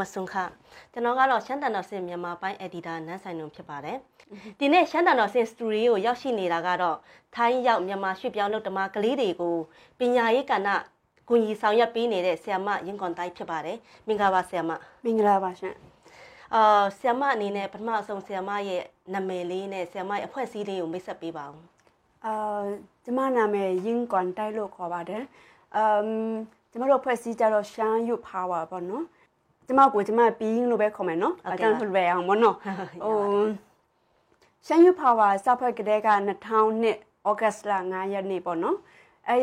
အမဆွန်ခကျွန်တော်ကတော့ရှမ်းတန်တော်စင်မြန်မာပိုင်းအက်ဒီတာနန်းဆိုင်တွင်ဖြစ်ပါတယ်ဒီနေ့ရှမ်းတန်တော်စင်စတူဒီယိုရောက်ရှိနေတာကတော့ထိုင်းရောက်မြန်မာရွှေ့ပြောင်းလုပ်တမကလေးတွေကိုပညာရေးကဏ္ဍကူညီဆောင်ရွက်ပေးနေတဲ့ဆ iam မရင်ကွန်တိုင်းဖြစ်ပါတယ်မင်္ဂလာပါဆ iam မမင်္ဂလာပါရှင်အာဆ iam မအနေနဲ့ပထမဆုံးဆ iam မရဲ့နာမည်လေးနဲ့ဆ iam မရဲ့အဖွဲ့အစည်းလေးကိုမိတ်ဆက်ပေးပါဦးအာကျမနာမည်ရင်ကွန်တိုင်းလို့ခေါ်ပါတယ်အမ်ကျမတို့ဖွဲ့စည်းကြတော့ရှမ်း youth power ပေါ့နော် ကျမကိုကျမပြီးရင်လို့ပဲခေါ်မယ်နော်အဲကြောင့်ဆိုလွယ်အောင်ပေါ့နော်ဟိုရှမ်း youth power စဖွဲ့ကတဲ့က2000နှစ်ဩဂတ်စ်လ9ရက်နေ့ပေါ့နော်အဲ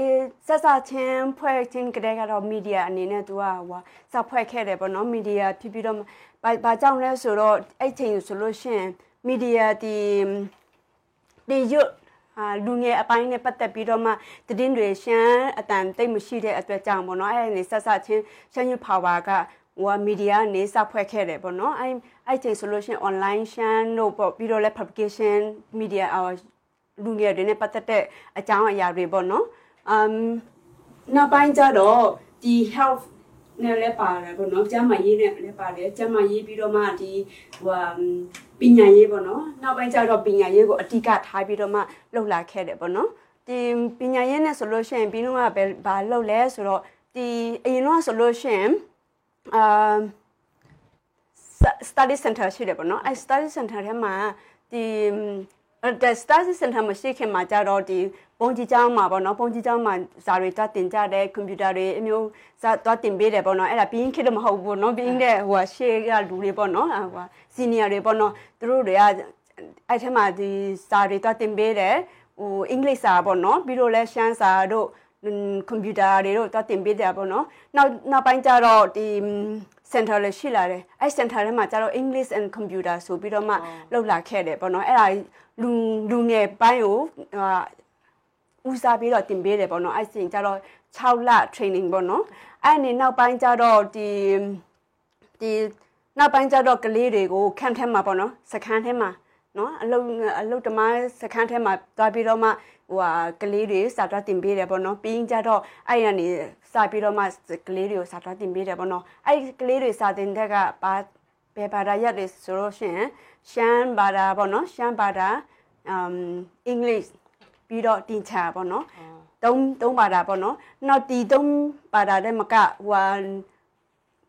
ဆက်စချင်းဖွဲ့ချင်းကတဲ့ကတော့မီဒီယာအနေနဲ့သူကဟိုစဖွဲ့ခဲ့တယ်ပေါ့နော်မီဒီယာဖြစ်ပြီးတော့ဘာဘာကြောင့်လဲဆိုတော့အဲ့ချိန်ဆိုလို့ရှိရင်မီဒီယာဒီဒီရွတ်အာလူငယ်အပိုင်းနဲ့ပတ်သက်ပြီးတော့မှတည်င်းတွေရှမ်းအတန်တိတ်မရှိတဲ့အတွက်ကြောင့်ပေါ့နော်အဲ့ဒီဆက်စချင်းရှမ်းရွပါဝါက ဟိုမီဒီယာနေစဖွဲ့ခဲ့တယ်ပေါ့နော်အဲ့အဲ့ချိန်ဆိုလို့ရှိရင် online ရှမ်းတို့ပေါ့ပြီးတော့လည်း publication media လူငယ်တွေနဲ့ပတ်သက်တဲ့အကြောင်းအရာတွေပေါ့နော်အမ်နောက်ပိုင်းကျတော့ဒီ health နဲ့လည်းပါတယ်ပေါ့နော်ကျမ်းမာရေးနဲ့လည်းပါတယ်ကျမ်းမာရေးပြီးတော့မှဒီဟိုပညာရေးပေါ့နော်နောက်ပိုင်းကျတော့ပညာရေးကိုအတိကထားပြီးတော့မှလှုပ်လာခဲ့တယ်ပေါ့နော်ဒီပညာရေးနဲ့ဆိုလို့ရှိရင်ပြီးတော့ကဘယ်ဘာလှုပ်လဲဆိုတော့ဒီအရင်တော့ဆိုလို့ရှိရင် အာ study center ရှိတယ်ပေါ့နော်အဲ study center ထဲမှာဒီတဲ့ study center မရှိခင်မှာကြတော့ဒီပုံကြီးကျောင်းမှာပေါ့နော်ပုံကြီးကျောင်းမှာဇာတွေတွားတင်ကြတယ်ကွန်ပျူတာတွေအမျိုးဇာတွားတင်ပေးတယ်ပေါ့နော်အဲ့ဒါပြီးရင်ခေတ်မဟုတ်ဘူးနော်ပြီးရင်တဲ့ဟိုရှေ့ကလူတွေပေါ့နော်ဟိုစီနီယာတွေပေါ့နော်သူတို့တွေကအဲ့ထက်မှာဒီဇာတွေတွားတင်ပေးတယ်ဟိုအင်္ဂလိပ်စာပေါ့နော်ပြီးတော့လဲရှမ်းစာတို့ ကွန်ပျူတာတွေတို့တွားတင်ပေးတယ်ပေါ့နော်နောက်နောက်ပိုင်းကျတော့ဒီ center လည်းရှိလာတယ်အဲ့ center ထဲမှာကျတော့ English and computer ဆိုပြီးတော့မှလောက်လာခဲ့တယ်ပေါ့နော်အဲ့ဒါလူလူငယ်ပိုင်းကိုဦးစားပြီးတော့တင်ပေးတယ်ပေါ့နော်အဲ့စင်ကျတော့6လ training ပေါ့နော်အဲ့အနေနောက်ပိုင်းကျတော့ဒီဒီနောက်ပိုင်းကျတော့ကလေးတွေကိုခန့်ထဲမှာပေါ့နော်စခန်းထဲမှာနော်အလုအလုတမစခန်းထဲမှာတွားပြီးတော့မှ ဟိုဟာကလေးတွေစာတွားတင်ပေးတယ်ပေါ့နော်ပြီးရင်ကျတော့အဲ့ရနေစာပြီးတော့မှကလေးတွေကိုစာတွားတင်ပေးတယ်ပေါ့နော်အဲ့ကလေးတွေစာတင်တဲ့ကဘာဘယ်ဘာသာရက်တွေဆိုလို့ရှိရင်ရှမ်းဘာသာပေါ့နော်ရှမ်းဘာသာအမ်အင်္ဂလိပ်ပြီးတော့တင်ချာပေါ့နော်သုံးသုံးပါတာပေါ့နော်နောက်ဒီသုံးပါတာတဲ့မကဟိုဟာ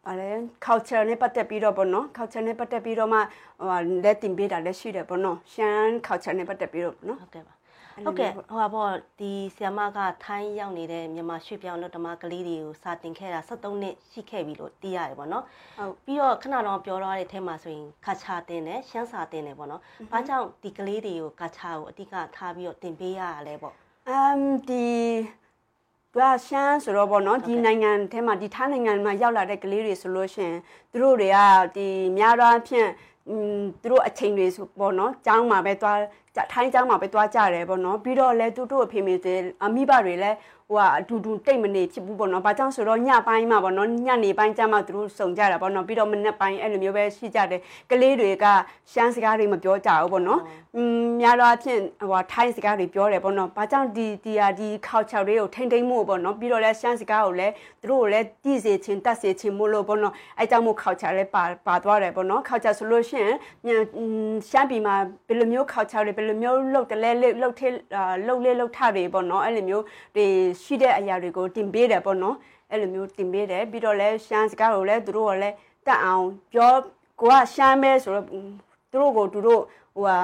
ဗါလဲ culture နဲ့ပတ်သက်ပြီးတော့ပေါ့နော် culture နဲ့ပတ်သက်ပြီးတော့မှဟိုလက်တင်ပေးတာလည်းရှိတယ်ပေါ့နော်ရှမ်း culture နဲ့ပတ်သက်ပြီးတော့နော်ဟုတ်ကဲ့ပါ ဟုတ်ကဲ့ဟိုပါပေါ့ဒီဆီယမကထိုင်းရောက်နေတဲ့မြန်မာရွှေပြောင်းလို့ဓမ္မကလေးတွေကိုစာတင်ခဲ့တာ73နှစ်ရှိခဲ့ပြီလို့သိရတယ်ပေါ့နော်ဟုတ်ပြီးတော့ခဏတော့ပြောတော့တဲ့အထဲမှာဆိုရင်ခါချာတင်တယ်ရှမ်းစာတင်တယ်ပေါ့နော်ဘာကြောင့်ဒီကလေးတွေကိုခါချာကိုအတိကထားပြီးတော့တင်ပေးရတာလဲပေါ့အမ်ဒီသူကရှမ်းဆိုတော့ပေါ့နော်ဒီနိုင်ငံထဲမှာဒီထားနိုင်ငံမှာရောက်လာတဲ့ကလေးတွေဆိုလို့ရှိရင်သူတို့တွေကဒီများသောအားဖြင့်อืมသူတို့အချိန်တွေဆိုပေါ့နော်ကျောင်းမှာပဲသွားထိုင်းကျောင်းမှာပဲသွားကြတယ်ပေါ့နော်ပြီးတော့လဲသူတို့အဖေမေအမိဘတွေလဲဟိုကအတူတူတိတ်မနေဖြစ်ဘူးပေါ့နော်။ဘာကြောင့်ဆိုတော့ညပိုင်းမှာပေါ့နော်ညနေပိုင်းကျမှသူတို့စုံကြတာပေါ့နော်။ပြီးတော့မနက်ပိုင်းအဲ့လိုမျိုးပဲရှိကြတယ်။ကလေးတွေကရှမ်းစကားတွေမပြောကြဘူးပေါ့နော်။อืมများတော့အဖြစ်ဟိုထိုင်းစကားတွေပြောတယ်ပေါ့နော်။ဘာကြောင့်ဒီဒီဟာဒီ culture တွေကိုထိမ့်ထိမ့်မှုပေါ့နော်။ပြီးတော့လဲရှမ်းစကားကိုလည်းသူတို့ကိုလည်းတည်စေခြင်းတတ်စေခြင်းမို့လို့ပေါ့နော်။အဲကြောင့်မို့ culture လည်းပါပါသွားတယ်ပေါ့နော်။ culture ဆိုလို့ရှိရင်ရှမ်းပြည်မှာဘယ်လိုမျိုး culture တွေဘယ်လိုမျိုးလှုပ်တလဲလှုပ်ထဲလှုပ်လေလှုပ်ထတွေပေါ့နော်။အဲ့လိုမျိုးတွေရှိတဲ့အရာတွေကိုတင်ပေးတယ်ပေါ့နော်အဲ့လိုမျိုးတင်ပေးတယ်ပြီးတော့လဲရှမ်းစကားကိုလည်းသူတို့ကလည်းတတ်အောင်ပြောကိုကရှမ်းမဲဆိုတော့သူတို့ကိုသူတို့ဟိုဟာ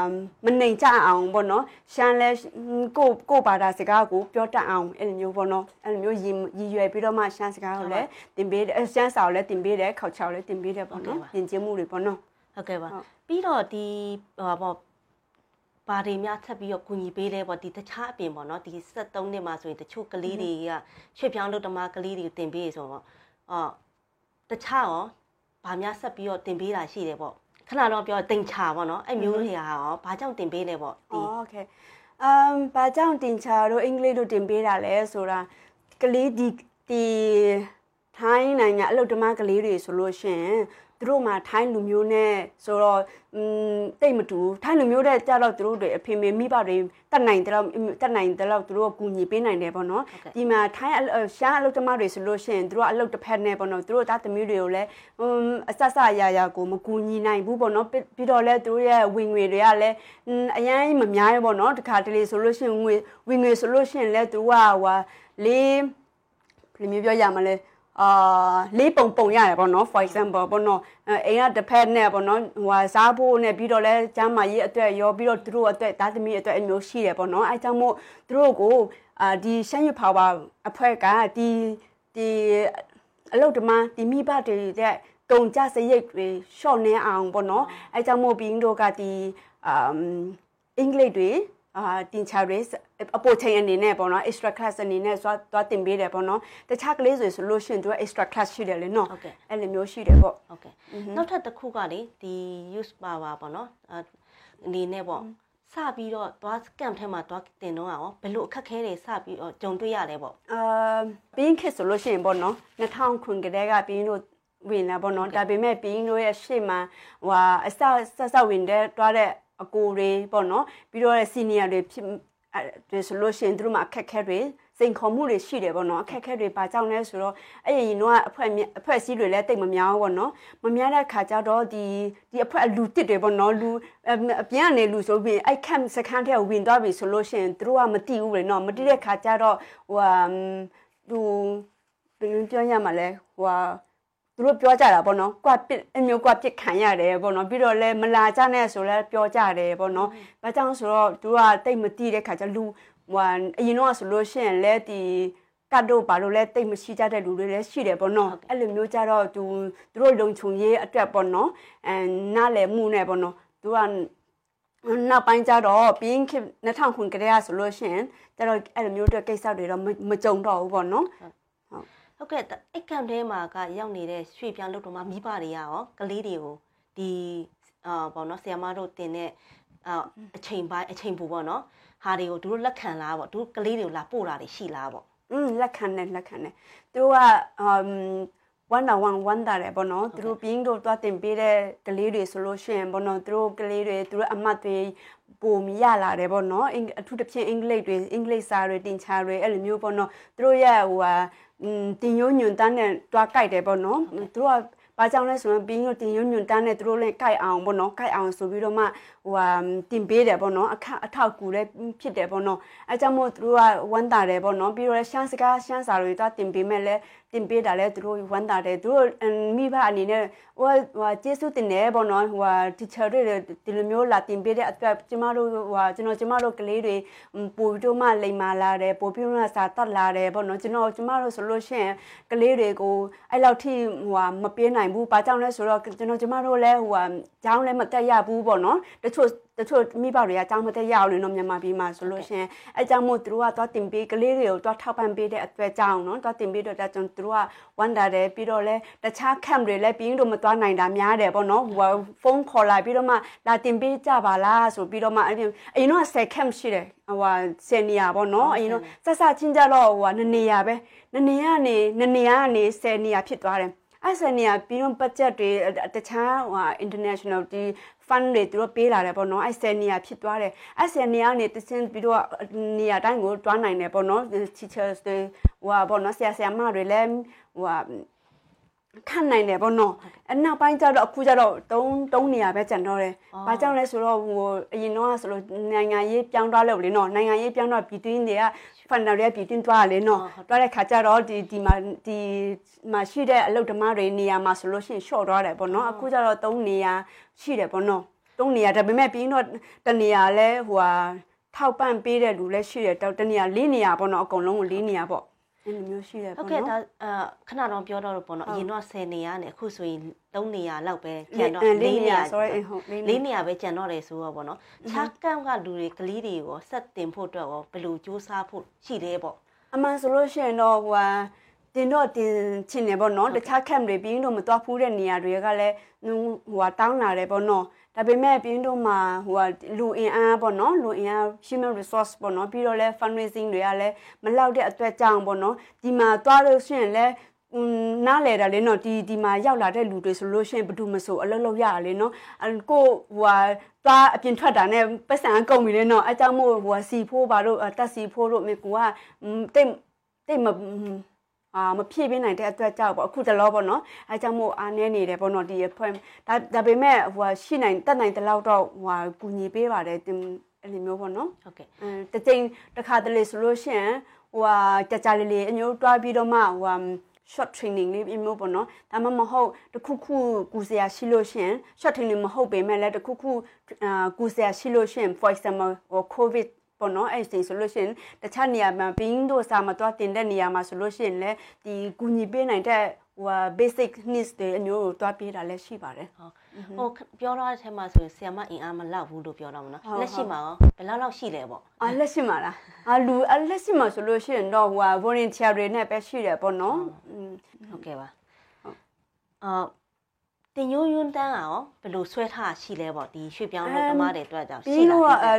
မနှိမ်ချအောင်ပေါ့နော်ရှမ်းလဲကိုကိုဘာသာစကားကိုပြောတတ်အောင်အဲ့လိုမျိုးပေါ့နော်အဲ့လိုမျိုးရည်ရည်ရွယ်ပြီးတော့မှရှမ်းစကားကိုလည်းတင်ပေးတယ်ရှမ်းစာကိုလည်းတင်ပေးတယ်ခေါချောက်လည်းတင်ပေးတယ်ပေါ့နော်ပြင်ကျမှုတွေပေါ့နော်ဟုတ်ကဲ့ပါပြီးတော့ဒီဟိုပေါ့ ဘာတွေများထပ်ပြီးတော့ကူညီပေးလဲပေါ့ဒီတခြားအပြင်ပေါ့နော်ဒီ73နှစ်မှာဆိုရင်တချို့ကလေးတွေကရွှေ့ပြောင်းလုပ်တမကလေးတွေကိုတင်ပေးဆိုတော့အော်တခြားရောဘာများဆက်ပြီးတော့တင်ပေးတာရှိတယ်ပေါ့ခဏတော့ပြောတင်ချာပေါ့နော်အဲ့မျိုးတွေကရောဘာကြောင့်တင်ပေးလဲပေါ့ဒီโอเคအမ်ဘာကြောင့်တင်ချာတို့အင်္ဂလိပ်တို့တင်ပေးတာလဲဆိုတာကလေးဒီဒီထိုင်းနိုင်ငံအလုပ်ဓမ္မကလေးတွေဆိုလို့ရှိရင်ဟ သူတို့မှာထိုင်းလူမျိုးနဲ့ဆိုတော့อืมတိတ်မတူထိုင်းလူမျိုးတဲ့ကြတော့သူတို့တွေအဖေမေမိဘတွေတတ်နိုင်တယ်တော့တတ်နိုင်တယ်တော့သူတို့ကူညီပေးနိုင်တယ်ပေါ့နော်ဒီမှာထိုင်းရှားအလုပ်သမားတွေဆိုလို့ရှိရင်သူတို့အလုပ်တစ်ဖက်နဲ့ပေါ့နော်သူတို့သားသမီးတွေကိုလည်းอืมအဆက်ဆက်အရာရာကိုမကူညီနိုင်ဘူးပေါ့နော်ပြီးတော့လည်းသူတို့ရဲ့ဝင်ငွေတွေကလည်းအရင်မများဘူးပေါ့နော်တခါတလေဆိုလို့ရှိရင်ငွေဝင်ငွေဆိုလို့ရှိရင်လည်းသူတို့ကဟိုလေးဘယ်လိုမျိုးပြောရမလဲ အာလေးပုံပုံရတယ်ပေါ့နော် for example ပေါ့နော်အိမ်ကတစ်ဖက်နဲ့ပေါ့နော်ဟိုစားဖို့နဲ့ပြီးတော့လဲကျမ်းမာရေးအတွက်ရောပြီးတော့သူတို့အတွက်သားသမီးအတွက်အမျိုးရှိတယ်ပေါ့နော်အဲကြောင့်မို့သူတို့ကိုအာဒီရှမ်းရွပါဝါအဖွဲ့ကဒီဒီအလုတ်တမဒီမိဘတွေတဲ့တုံကြစရိတ်တွေရှော့နေအောင်ပေါ့နော်အဲကြောင့်မို့ဘင်းတို့ကဒီအမ်အင်္ဂလိပ်တွေ အာတင်ချာရေးအပေါ်ချိန်အနေနဲ့ပေါ့နော် extra class အနေနဲ့သွားသွားတင်ပေးတယ်ပေါ့နော်တခြားကလေးဆိုဆိုလို့ရှိရင်သူက extra class ရှိတယ်လေနော်ဟုတ်ကဲ့အဲ့လိုမျိုးရှိတယ်ပေါ့ဟုတ်ကဲ့နောက်ထပ်တစ်ခုကလေဒီ use power ပေါ့နော်အနေနဲ့ပေါ့စပြီးတော့သွားကန့်ထဲမှာသွားတင်တော့အောင်ဘယ်လိုအခက်ခဲတွေစပြီးတော့ကြုံတွေ့ရလဲပေါ့အာဘင်းခစ်ဆိုလို့ရှိရင်ပေါ့နော်2000ခွန်ကလေးကဘင်းတို့ဝင်လာပေါ့နော်ဒါပေမဲ့ဘင်းတို့ရဲ့ရှေ့မှာဟိုအစဆက်ဆက်ဝင်တဲ့တွားတဲ့ အကိုတွေပေါ့နော်ပြီးတော့ senior တွေဖြစ်အဲဆိုလို့ရှိရင်တို့မှာအခက်ခဲတွေစိန်ခေါ်မှုတွေရှိတယ်ပေါ့နော်အခက်ခဲတွေပါကြောင်းလဲဆိုတော့အဲ့ရင်တော့အဖွဲ့အဖွဲ့အစည်းတွေလည်းတိတ်မများဘူးပေါ့နော်မများတဲ့ခါကျတော့ဒီဒီအဖွဲ့လူတစ်တွေပေါ့နော်လူအပြန်ကနေလူဆိုပြီးအဲ့ camp စခန်းထဲဝင်သွားပြီဆိုလို့ရှိရင်တို့ကမတိဘူးလေနော်မတိတဲ့ခါကျတော့ဟိုဟိုဘယ်လိုပြောရမှာလဲဟို သူတို့ပြောကြတာပေါ့နော်။ကွာပစ်အမျိုးကွာပစ်ခံရတယ်ပေါ့နော်။ပြီးတော့လဲမလာကြနဲ့ဆိုလဲပြောကြတယ်ပေါ့နော်။ဘာကြောင့်ဆိုတော့သူကတိတ်မတိတဲ့ခါကျလူဟိုအရင်တော့ဆိုလို့ရှိရင်လဲဒီကတ်တို့ဘာလို့လဲတိတ်မရှိကြတဲ့လူတွေလည်းရှိတယ်ပေါ့နော်။အဲ့လိုမျိုးကြတော့သူသူတို့လုံခြုံရေးအတွက်ပေါ့နော်။အဲနားလည်မှုနဲ့ပေါ့နော်။သူကနောက်ပိုင်းကျတော့ပြင်းခေ2000ခုကတည်းကဆိုလို့ရှိရင်ကျတော့အဲ့လိုမျိုးတွေကိစ္စတွေတော့မကြုံတော့ဘူးပေါ့နော်။ ဟုတ်ကဲ့အိတ်ကံထဲမှာကရောက်နေတဲ့ရွှေပြောင်းလုပ်တော်မှာမိဘတွေကရောကလေးတွေကိုဒီအာပေါ့နော်ဆီယမတို့တင်တဲ့အာအချိန်ပိုင်းအချိန်ပူပေါ့နော်ဟာတွေကိုတို့လက်ခံလားပေါ့တို့ကလေးတွေကိုလာပို့တာတွေရှိလားပေါ့อืมလက်ခံတယ်လက်ခံတယ်သူတို့ကအမ်1 on 1 1တာတယ်ပေါ့နော်သူတို့ပြင်းတို့သွားတင်ပေးတဲ့ကလေးတွေဆိုလို့ရှိရင်ပေါ့နော်သူတို့ကလေးတွေသူတို့အမတ်တွေပုံမရလာတယ်ပေါ့နော်အထူးသဖြင့်အင်္ဂလိပ်တွေအင်္ဂလိပ်စာတွေတင်ချာတွေအဲ့လိုမျိုးပေါ့နော်သူတို့ရဲ့ဟိုဟာ တင်ညွညွန်တန်းနဲ့တွားကြိုက်တယ်ပေါ့နော်သူတို့ကဘာကြောင့်လဲဆိုတော့ဘင်းတို့တင်ညွညွန်တန်းနဲ့သူတို့လည်းကြိုက်အောင်ပေါ့နော်ကြိုက်အောင်ဆိုပြီးတော့မှဟိုဟာတင်ပေးတယ်ပေါ့နော်အခအထောက်ကူလည်းဖြစ်တယ်ပေါ့နော်အဲကြောင့်မို့သူတို့ကဝမ်းတာတယ်ပေါ့နော်ပြီးတော့ရှမ်းစကားရှမ်းစာတွေတော့တင်ပေးမဲ့လဲ တင်ပေးတာလဲသူတို့ဝမ်းတာတယ်သူတို့မိဘအနေနဲ့ဟိုဟိုကျေးဇူးတင်တယ်ပေါ့နော်ဟိုဟာ teacher တွေဒီလိုမျိုးလာတင်ပေးတဲ့အတွက်ကျမတို့ဟိုဟာကျွန်တော်ကျမတို့ကလေးတွေပို့ပြီးတော့မှလိမ်မာလာတယ်ပို့ပြီးတော့စာတတ်လာတယ်ပေါ့နော်ကျွန်တော်ကျမတို့ဆိုလို့ရှိရင်ကလေးတွေကိုအဲ့လောက်ထိဟိုဟာမပေးနိုင်ဘူးဘာကြောင့်လဲဆိုတော့ကျွန်တော်ကျမတို့လည်းဟိုဟာကျောင်းလည်းမတက်ရဘူးပေါ့နော်တချို့ တချို့မိဘတွေကအကြောင်းမသက်ရအောင်လို့နော်မြန်မာပြည်မှာဆိုလို့ရှင်အဲကြောင့်မို့သူတို့ကသွားတင်ပေးကလေးတွေကိုသွားထောက်ပံ့ပေးတဲ့အတွက်ကြောင့်နော်သွားတင်ပေးတော့ဒါကြောင့်သူတို့ကဝမ်းတာတယ်ပြီးတော့လဲတခြား camp တွေလည်းပြင်းတို့မသွားနိုင်တာများတယ်ပေါ့နော်ဟိုဖုန်းခေါ်လာပြီးတော့မှလာတင်ပေးကြပါလားဆိုပြီးတော့မှအရင်တော့10 camp ရှိတယ်ဟိုဟာ10နေရာပေါ့နော်အရင်တော့ဆက်ဆက်ချင်းကြတော့ဟိုဟာ2နေရာပဲ2နေရာကနေ2နေရာကနေ10နေရာဖြစ်သွားတယ် အဲ့ဆန်နေရပြီးတော့ budget တွေတခြားဟို international ဒီ fund တွေသူတို့ပေးလာတယ်ပေါ့နော်အဲ့ဆယ်နေရဖြစ်သွားတယ်အဲ့ဆယ်နေရနေတစင်းပြီးတော့နေရာတိုင်းကိုတွားနိုင်တယ်ပေါ့နော် teachers တွေဟိုဟာပေါ့နော်ဆရာဆရာမတွေလည်းဟိုဟာ ခံနိုင်တယ်ပေါ့နော်အနောက်ပိုင်းကျတော့အခုကျတော့တုံးတုံးနေရပဲကြံတော့တယ်။ဘာကြောင့်လဲဆိုတော့ဟိုအရင်တော့ဆိုလို့နိုင်ငံရေးပြောင်းသွားလို့လေနော်နိုင်ငံရေးပြောင်းတော့ပြည်တွင်းတွေကဖန်တော်ရဲ့ပြည်တွင်းသွားလေနော်သွားတဲ့ခါကျတော့ဒီဒီမှာဒီမှာရှိတဲ့အလုပ်ဓမ္မတွေနေရာမှာဆိုလို့ရှိရင် short သွားတယ်ပေါ့နော်အခုကျတော့တုံးနေရရှိတယ်ပေါ့နော်တုံးနေရဒါပေမဲ့ပြီးတော့တနေရာလဲဟိုဟာထောက်ပံ့ပေးတဲ့လူလည်းရှိတယ်တနေရာလေးနေရာပေါ့နော်အကုန်လုံးကိုလေးနေရာပေါ့ အဲ့လိုမျိုးရှိတယ်ပေါ့နော်ဟုတ်ကဲ့ဒါခဏတော့ပြောတော့ပေါ့နော်အရင်တော့10နေရာနဲ့အခုဆိုရင်3နေရာလောက်ပဲကျန်တော့4နေရာ sorry ဟုတ်4နေရာပဲကျန်တော့တယ်ဆိုတော့ပေါ့နော်ခြားကန့်ကလူတွေကလေးတွေရောဆက်တင်ဖို့အတွက်ရောဘယ်လိုစူးစမ်းဖို့ရှိတယ်ပေါ့အမှန်ဆိုလို့ရှိရင်တော့ဟိုဟာတင်တော့တင်ချင်တယ်ပေါ့နော်တခြား camp တွေပြီးတော့မသွားဖူးတဲ့နေရာတွေကလည်းဟိုဟာတောင်းလာတယ်ပေါ့နော် ဒါပေမဲ့ပြင်းတို့မှာဟိုလူအင်အားပေါ့နော်လူအင်အား human resource ပေါ့နော်ပြီးတော့လဲ fundraising တွေကလည်းမလောက်တဲ့အတွက်ကြောင့်ပေါ့နော်ဒီမှာသွားလို့ရှိရင်လဲဟอืมနားလဲတာလေနော်ဒီဒီမှာရောက်လာတဲ့လူတွေဆိုလို့ရှိရင်ဘယ်သူမဆိုအလုပ်လုပ်ရရလေနော်အကိုဟိုဟာသွားအပြင်ထွက်တာနဲ့ပတ်စံကုန်ပြီလေနော်အကြောင်းမို့ဟိုဟာစီဖိုးပါလို့တက်စီဖိုးလို့မြေကူကတိတ်တိတ်မ အာမဖြည့်ပြနိုင်တဲ့အတွက်ကြောက်ပေါ့အခုတလောပေါ့နော်အဲကြောင့်မို့အားနေနေတယ်ပေါ့နော်ဒီအဖွဲ့ဒါဒါပေမဲ့ဟိုဟာရှိနိုင်တက်နိုင်တဲ့လောက်တော့ဟိုဟာကူညီပေးပါတယ်တင်အဲ့လိုမျိုးပေါ့နော်ဟုတ်ကဲ့အဲတကြိမ်တစ်ခါတလေဆိုလို့ရှိရင်ဟိုဟာကြကြလေးလေးအမျိုးတွားပြီးတော့မှဟိုဟာ short training လေးအမျိုးပေါ့နော်ဒါမှမဟုတ်တခုခုကူစရာရှိလို့ရှိရင် short training မဟုတ်ပေမဲ့လည်းတခုခုအာကူစရာရှိလို့ရှိရင် for example ဟို covid ပေါ့နော်အဲ့ဒီဆိုလို့ရှိရင်တခြားနေရာမှာဘင်းတို့စာမတော့တင်တဲ့နေရာမှာဆိုလို့ရှိရင်လည်းဒီကူညီပေးနိုင်တဲ့ဟို basic needs တွေအမျိုးကိုတွားပေးတာလည်းရှိပါတယ်ဟုတ်ဟိုပြောတော့တဲ့အထက်မှာဆိုဆီယမအင်အားမလောက်ဘူးလို့ပြောတော့မနော်ဟုတ်လက်ရှိမှာရောဘယ်လောက်လောက်ရှိလဲပေါ့အာလက်ရှိမှာလားအာလူအလက်ရှိမှာဆိုလို့ရှိရင်တော့ဟိုဟာ volunteer တွေနဲ့ပဲရှိတယ်ပေါ့နော်อืมဟုတ်ကဲ့ပါအော်တင်ယွန်းယွန်းတန်းကရောဘယ်လိုဆွဲထားရှိလဲပေါ့ဒီရွှေပြောင်းလို့တမားတွေအတွက်ကြောင့်ပြီးရှိလားတော့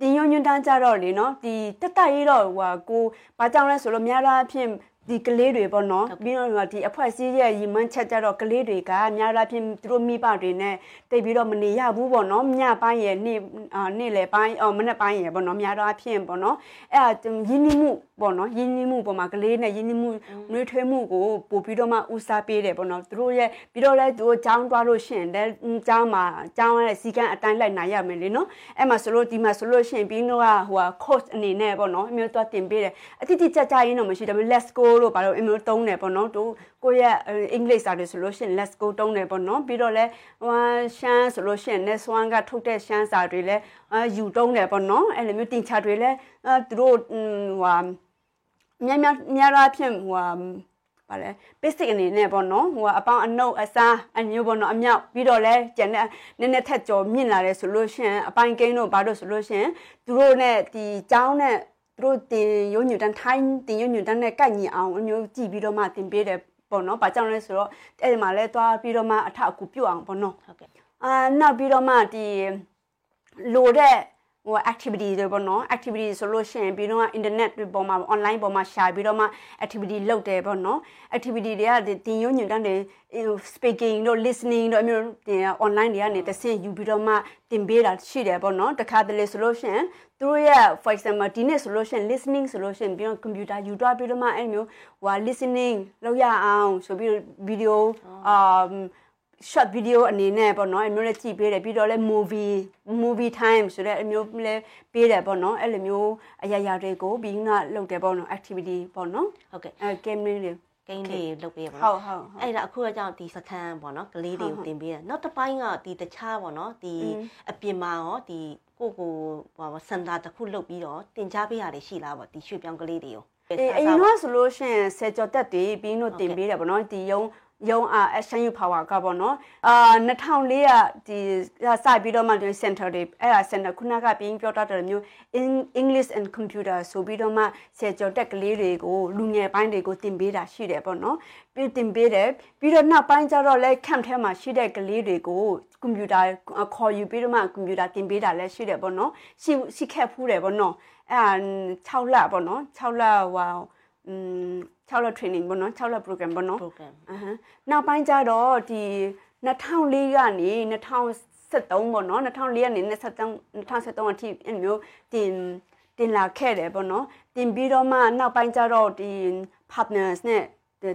အဲဒီညွန်ညွန်တန်းကြတော့လေနော်ဒီတက်တက်ရေးတော့ဟိုဟာကိုဘာကြောင့်လဲဆိုတော့များလားအဖြစ်ဒီကလေးတွေပေါ့နော်ပြီးတော့ဒီအဖွဲ့အစည်းရဲ့ရီမန်းချက်ကြတော့ကလေးတွေကများလားဖြစ်သူတို့မိဘတွေနဲ့တိတ်ပြီးတော့မနေရဘူးပေါ့နော်ညပိုင်းရဲ့နေ့အာနေ့လေပိုင်းအော်မနေ့ပိုင်းရဲ့ပေါ့နော်များလားဖြစ်ပေါ့နော်အဲ့ဒါရင်းနှီးမှုပေါ့နော်ရင်းနှီးမှုပေါ်မှာကလေးနဲ့ရင်းနှီးမှုနှွေးထွေးမှုကိုပို့ပြီးတော့မှဦးစားပေးတယ်ပေါ့နော်သူတို့ရဲ့ပြီးတော့လဲသူတို့ចောင်းသွားလို့ရှိရင်လည်းចောင်းမှာចောင်းရဲ့စီကံအတိုင်းလိုက်နိုင်ရမယ်လေနော်အဲ့မှာဆိုလို့ဒီမှာဆိုလို့ရှိရင်ပြီးတော့ဟိုဟာ coach အနေနဲ့ပေါ့နော်အမျိုးတော့တင်ပေးတယ်အတိအကျကြရင်းတော့မရှိတယ် let's go လို့ဘာလို့အမျိုးတုံးတယ်ပေါ့နော်တို့ကိုယ့်ရဲ့အင်္ဂလိပ်စာတွေဆိုလို့ရှိရင် let's go တုံးတယ်ပေါ့နော်ပြီးတော့လဲဟိုရှမ်းဆိုလို့ရှိရင် next one ကထုတ်တဲ့ရှမ်းစာတွေလဲယူတုံးတယ်ပေါ့နော်အဲ့လိုမျိုးတင်ချတွေလဲသူတို့ဟိုဟာ များများများလားဖြစ်ဟိုဟာဗာလဲ basic အနေနဲ့ပေါ့နော်ဟိုကအပေါင်းအနှုတ်အစားအမျိုးပေါ့နော်အမြောက်ပြီးတော့လဲကျန်တဲ့နည်းနည်းထက်ကျော်မြင့်လာတယ်ဆိုလို့ရှိရင်အပိုင်းကိန်းတို့ဘာလို့ဆိုလို့ရှိရင်သူတို့နဲ့ဒီចောင်းနဲ့သူတို့တင်ရုံညွန်တန်းထိုင်းတင်ရုံညွန်တန်းနဲ့ကိုက်ညီအောင်အမျိုးကြည့်ပြီးတော့မှတင်ပေးတယ်ပေါ့နော်။ဘာကြောင့်လဲဆိုတော့အဲ့ဒီမှာလဲသွားပြီးတော့မှအထအကူပြုတ်အောင်ပေါ့နော်ဟုတ်ကဲ့။အာနောက်ပြီးတော့မှဒီလိုတဲ့ ဟို activity တွေပေါ့နော် activity ဆိုလို့ရှိရင်ပြီးတော့ internet တွေပေါ်မှာ online ပေါ်မှာ share ပြီးတော့မှ activity လုပ်တယ်ပေါ့နော် activity တွေကဒီတင်ရုံညွန်တန်းတွေ speaking တို့ listening တို့အမျိုးတင် online တွေကနေတစ်ဆင့်ယူပြီးတော့မှတင်ပေးတာရှိတယ်ပေါ့နော်တခါတလေဆိုလို့ရှိရင်သူတို့ရဲ့ for example ဒီနေ့ဆိုလို့ရှိရင် listening ဆိုလို့ရှိရင်ပြီးတော့ computer ယူသွားပြီးတော့မှအဲ့မျိုးဟို listening လုပ်ရအောင်ဆိုပြီး video အာ short video အနေနဲ့ပေါ့နော်အမျိုးလည်းကြည့်ပေးတယ်ပြီးတော့လဲ movie movie time ဆိုတဲ့အမျိုးလည်းပေးတယ်ပေါ့နော်အဲ့လိုမျိုးအရာရာတွေကိုပြီးကလုပ်တယ်ပေါ့နော် activity ပေါ့နော်ဟုတ်ကဲ့အဲ game လေးတွေဂိမ်းလေးလုပ်ပေးရပါဟုတော့တ်ဟုတ်ဟုတ်အဲ့ဒါအခုကကြောင့်ဒီစခန်းပေါ့နော်ကလေးတွေကိုတင်ပေးတယ်နောက်တစ်ပိုင်းကဒီတခြားပေါ့နော်ဒီအပြင်မှာရောဒီကိုကိုဟိုစင်တာတစ်ခုလုပ်ပြီးတော့တင် जा ပေးရတယ်ရှိလားပေါ့ဒီရွှေပြောင်းကလေးတွေကိုအေးအရင်ကဆိုလို့ရှိရင်ဆယ်ကျော်တက်တွေပြီးတော့တင်ပေးတယ်ပေါ့နော်ဒီယုံ ယုံအာ action you power ကပေါ့နော်အာ2004ကဒီစပြီးတော့မှဒီ center တွေအဲ့ဒါ center ခုနကပြီးပြောတတ်တယ်မျိုး English and computer ဆိုပြီးတော့မှဆယ်ကျော်တက်ကလေးတွေကိုလူငယ်ပိုင်းတွေကိုတင်ပေးတာရှိတယ်ပေါ့နော်ပြီးတင်ပေးတယ်ပြီးတော့နောက်ပိုင်းကျတော့လဲ camp ထဲမှာရှိတဲ့ကလေးတွေကိုကွန်ပျူတာခေါ်ယူပြီးတော့မှကွန်ပျူတာတင်ပေးတာလည်းရှိတယ်ပေါ့နော်ရှိရှိခဲ့ဖူးတယ်ပေါ့နော်အဲ့ဒါ6လပေါ့နော်6လဟိုอืม 6လ training ပေါ့နော်6လ program ပေါ့နော် program အဟမ်းနောက်ပိုင်းကျတော့ဒီ2004ကနေ2013ပေါ့နော်2004ကနေ2013 2013အထိအဲ့မျိုးတင်တင်လာခဲ့တယ်ပေါ့နော်တင်ပြီးတော့မှနောက်ပိုင်းကျတော့ဒီ partners နဲ့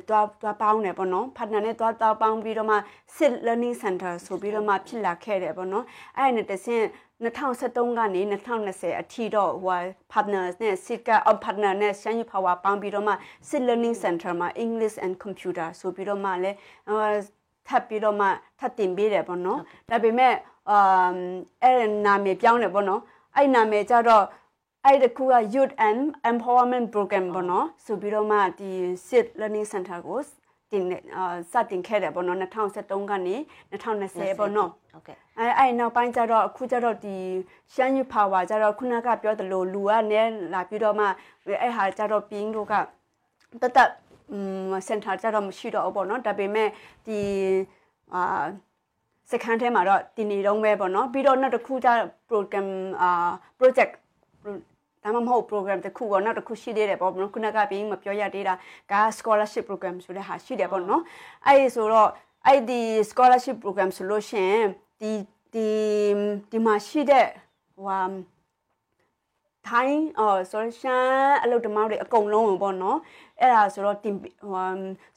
တွားတွားပေါင်းတယ်ပေါ့နော် partner နဲ့တွားတွားပေါင်းပြီးတော့မှ sit learning center ဆိုပြီးတော့မှဖြစ်လာခဲ့တယ်ပေါ့နော်အဲ့ဒါနဲ့တဆင့် 2013ကနေ2020အထိတော့ဟို partners နဲ့ sit က on partner နဲ့ Shanyu Power ပေါင်းပြီးတော့မှ sit learning center မှာ English and computer ဆိုပြီးတော့မှလည်းဟိုထပ်ပြီးတော့မှထပ်တင်ပေးတယ်ပေါ့နော်ဒါပေမဲ့အမ်အဲ့နာမည်ပြောင်းတယ်ပေါ့နော်အဲ့နာမည်ကြတော့အဲ့တခုက youth and empowerment program ပေါ့နော်ဆိုပြီးတော့မှဒီ sit learning center ကို တင်အာစတင်ခဲ့တယ်ပေါ့နော်2013ကနေ2020ပေါ့နော်ဟုတ်ကဲ့အဲအဲ့နောက်ပိုင်းကျတော့အခုကျတော့ဒီရှမ်းယူပါဝါကျတော့ခုနကပြောသလိုလူကနေလာပြီးတော့မှအဲ့ဟာကျတော့ပြင်းတို့ကတတ်တอืมစင်တာကျတော့မရှိတော့ဘူးပေါ့နော်ဒါပေမဲ့ဒီအာစကန်ထဲမှာတော့ဒီနေတော့ပဲပေါ့နော်ပြီးတော့နောက်တစ်ခုကျ program အာ project ဒါမှမဟုတ် program တစ်ခုပေါ့နောက်တစ်ခုရှိသေးတယ်ပေါ့နော်ခုနကပြင်းမပြောရသေးတာက scholarship program ဆိုတဲ့ဟာရှိတယ်ပေါ့နော်အဲ့ဒီဆိုတော့အဲ့ဒီ scholarship program ဆိုလို့ရှိရင်ဒီဒီဒီမှာရှိတဲ့ဟိုထိုင်းအော်ဆိုရှမ်းအလုပ်သမားတွေအကုန်လုံးပေါ့နော်အဲ့ဒါဆိုတော့တင်ဟို